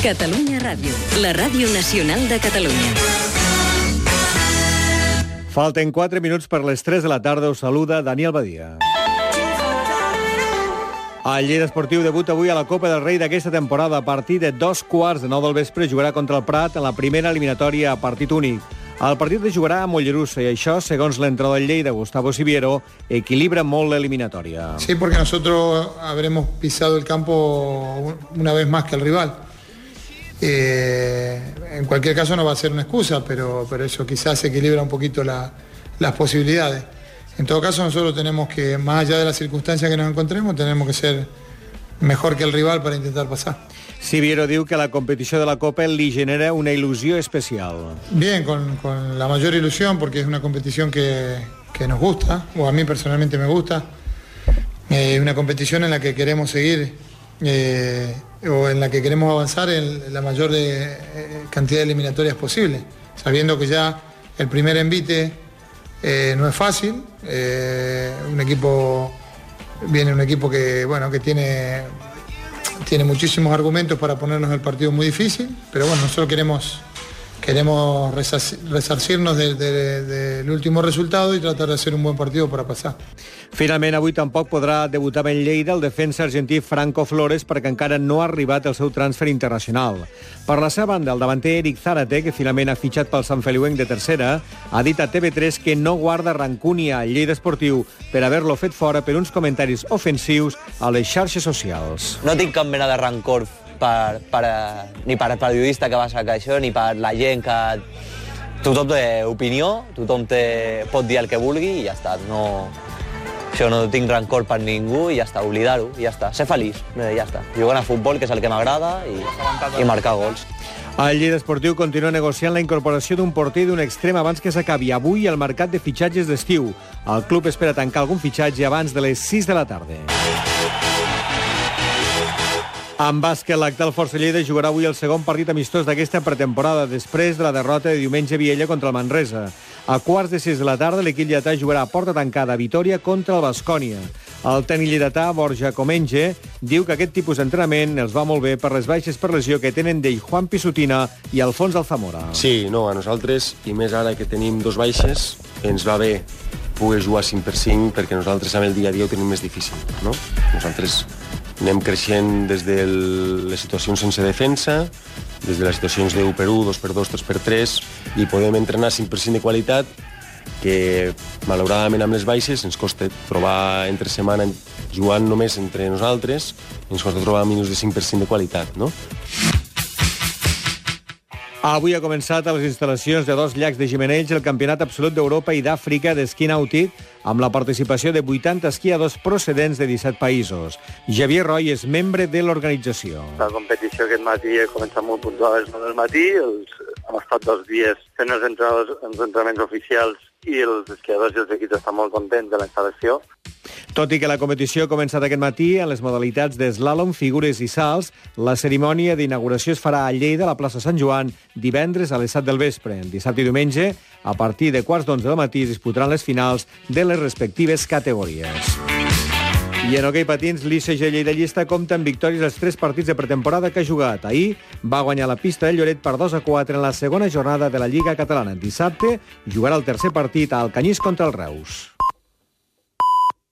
Catalunya Ràdio, la ràdio nacional de Catalunya. Falten 4 minuts per les 3 de la tarda. Us saluda Daniel Badia. El Lleida Esportiu debuta avui a la Copa del Rei d'aquesta temporada. A partir de dos quarts de nou del vespre jugarà contra el Prat en la primera eliminatòria a partit únic. El partit es jugarà a Mollerussa i això, segons l'entrenador del Lleida, Gustavo Siviero, equilibra molt l'eliminatòria. Sí, porque nosotros habremos pisado el campo una vez más que el rival. Eh, en cualquier caso no va a ser una excusa, pero, pero eso quizás equilibra un poquito la- las posibilidades. En todo caso nosotros tenemos que, más allá de las circunstancias que nos encontremos, tenemos que ser mejor que el rival para intentar pasar. Siviero diu que la competició de la Copa li genera una il·lusió especial. Bien, con, con la mayor ilusión, porque es una competición que, que nos gusta, o a mí personalmente me gusta. Eh, una competición en la que queremos seguir eh, o en la que queremos avanzar en la mayor de, eh, cantidad de eliminatorias posible, sabiendo que ya el primer envite eh, no es fácil. eh, un equipo viene un equipo que bueno que tiene tiene muchísimos argumentos para ponernos el partido muy difícil, pero bueno, nosotros queremos, queremos resarci- resarcirnos de- de- del último resultado y tratar de hacer un buen partido para pasar. Finalment, avui tampoc podrà debutar en Lleida el defensa argentí Franco Flores perquè encara no ha arribat el seu transfer internacional. Per la seva banda, el davanter Eric Zárate, que finalment ha fitxat pel Sant Feliuenc de tercera, ha dit a TV3 que no guarda rancúnia al Lleida Esportiu per haver-lo fet fora per uns comentaris ofensius a les xarxes socials. no tinc cap mena de rancor per, per, ni per al periodista que va sacar això, ni per la gent que... Tothom té opinió, tothom té, pot dir el que vulgui i ja està. No, això no tinc rancor per ningú i ja està, oblidar-ho, ja està. Ser feliç, eh, ja està. Jugant a futbol, que és el que m'agrada, i, i marcar gols. El Lleida Esportiu continua negociant la incorporació d'un porter d'un extrem abans que s'acabi avui el mercat de fitxatges d'estiu. El club espera tancar algun fitxatge abans de les 6 de la tarda. En bàsquet, l'actual Força Lleida jugarà avui el segon partit amistós d'aquesta pretemporada, després de la derrota de diumenge a Viella contra el Manresa. A quarts de 6 de la tarda, l'equip lletà jugarà a porta tancada a Vitoria contra el Bascònia. El tècnic lleidatà, Borja Comenge, diu que aquest tipus d'entrenament els va molt bé per les baixes per lesió que tenen d'ell Juan Pisutina i Alfons Alzamora. Sí, no, a nosaltres, i més ara que tenim dos baixes, ens va bé poder jugar 5 per 5 perquè nosaltres amb el dia a dia ho tenim més difícil. No? Nosaltres anem creixent des de les situacions sense defensa, des de les situacions de 1 per 1, 2 per 2, 3 per 3, i podem entrenar 5 per 5 de qualitat que malauradament amb les baixes ens costa trobar entre setmana jugant només entre nosaltres, ens costa trobar minuts de 5 per 5 de qualitat, no? Avui ha començat a les instal·lacions de dos llacs de Gimenells el Campionat Absolut d'Europa i d'Àfrica d'esquí nàutic amb la participació de 80 esquiadors procedents de 17 països. Javier Roy és membre de l'organització. La competició aquest matí ha començat molt puntual a les 9 del matí. Els, hem estat dos dies fent els, els entrenaments oficials i els esquiadors i els equips estan molt contents de la instal·lació. Tot i que la competició ha començat aquest matí en les modalitats d'eslàlom, figures i salts, la cerimònia d'inauguració es farà a Lleida, a la plaça Sant Joan, divendres a les 7 del vespre. Dissabte i diumenge, a partir de quarts d'onze del matí, es disputaran les finals de les respectives categories. I en hoquei patins, l'ICG Lleida Llista compta amb victòries als tres partits de pretemporada que ha jugat. Ahir va guanyar la pista de Lloret per 2 a 4 en la segona jornada de la Lliga Catalana. Dissabte jugarà el tercer partit al Canyís contra el Reus.